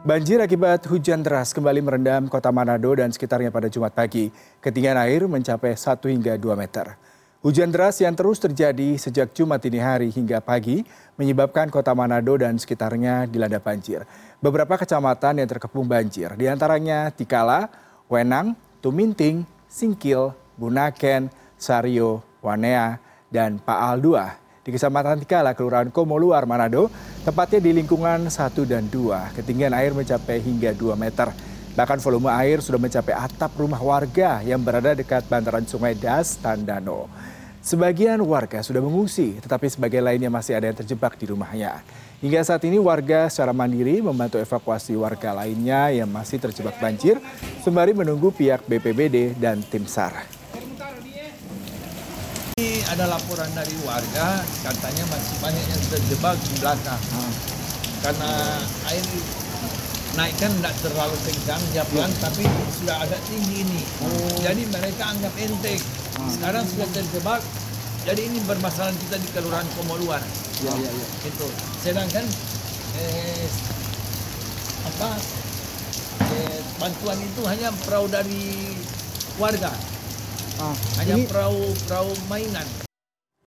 Banjir akibat hujan deras kembali merendam kota Manado dan sekitarnya pada Jumat pagi. Ketinggian air mencapai 1 hingga 2 meter. Hujan deras yang terus terjadi sejak Jumat ini hari hingga pagi menyebabkan kota Manado dan sekitarnya dilanda banjir. Beberapa kecamatan yang terkepung banjir, di antaranya Tikala, Wenang, Tuminting, Singkil, Bunaken, Sario, Wanea, dan Paal II di Kecamatan Tikala, Kelurahan Komoluar, Manado, tepatnya di lingkungan 1 dan 2. Ketinggian air mencapai hingga 2 meter. Bahkan volume air sudah mencapai atap rumah warga yang berada dekat bantaran sungai Das Tandano. Sebagian warga sudah mengungsi, tetapi sebagian lainnya masih ada yang terjebak di rumahnya. Hingga saat ini warga secara mandiri membantu evakuasi warga lainnya yang masih terjebak banjir, sembari menunggu pihak BPBD dan tim SAR ada laporan dari warga katanya masih banyak yang terjebak di belakang hmm. karena air naik kan tidak terlalu kencang dia pelan hmm. tapi sudah agak tinggi ini hmm. jadi mereka anggap enteng hmm. sekarang sudah terjebak jadi ini bermasalah kita di kelurahan Komoluar ya, ya, ya. itu sedangkan eh, apa eh, bantuan itu hanya perahu dari warga ah, hanya perahu perahu mainan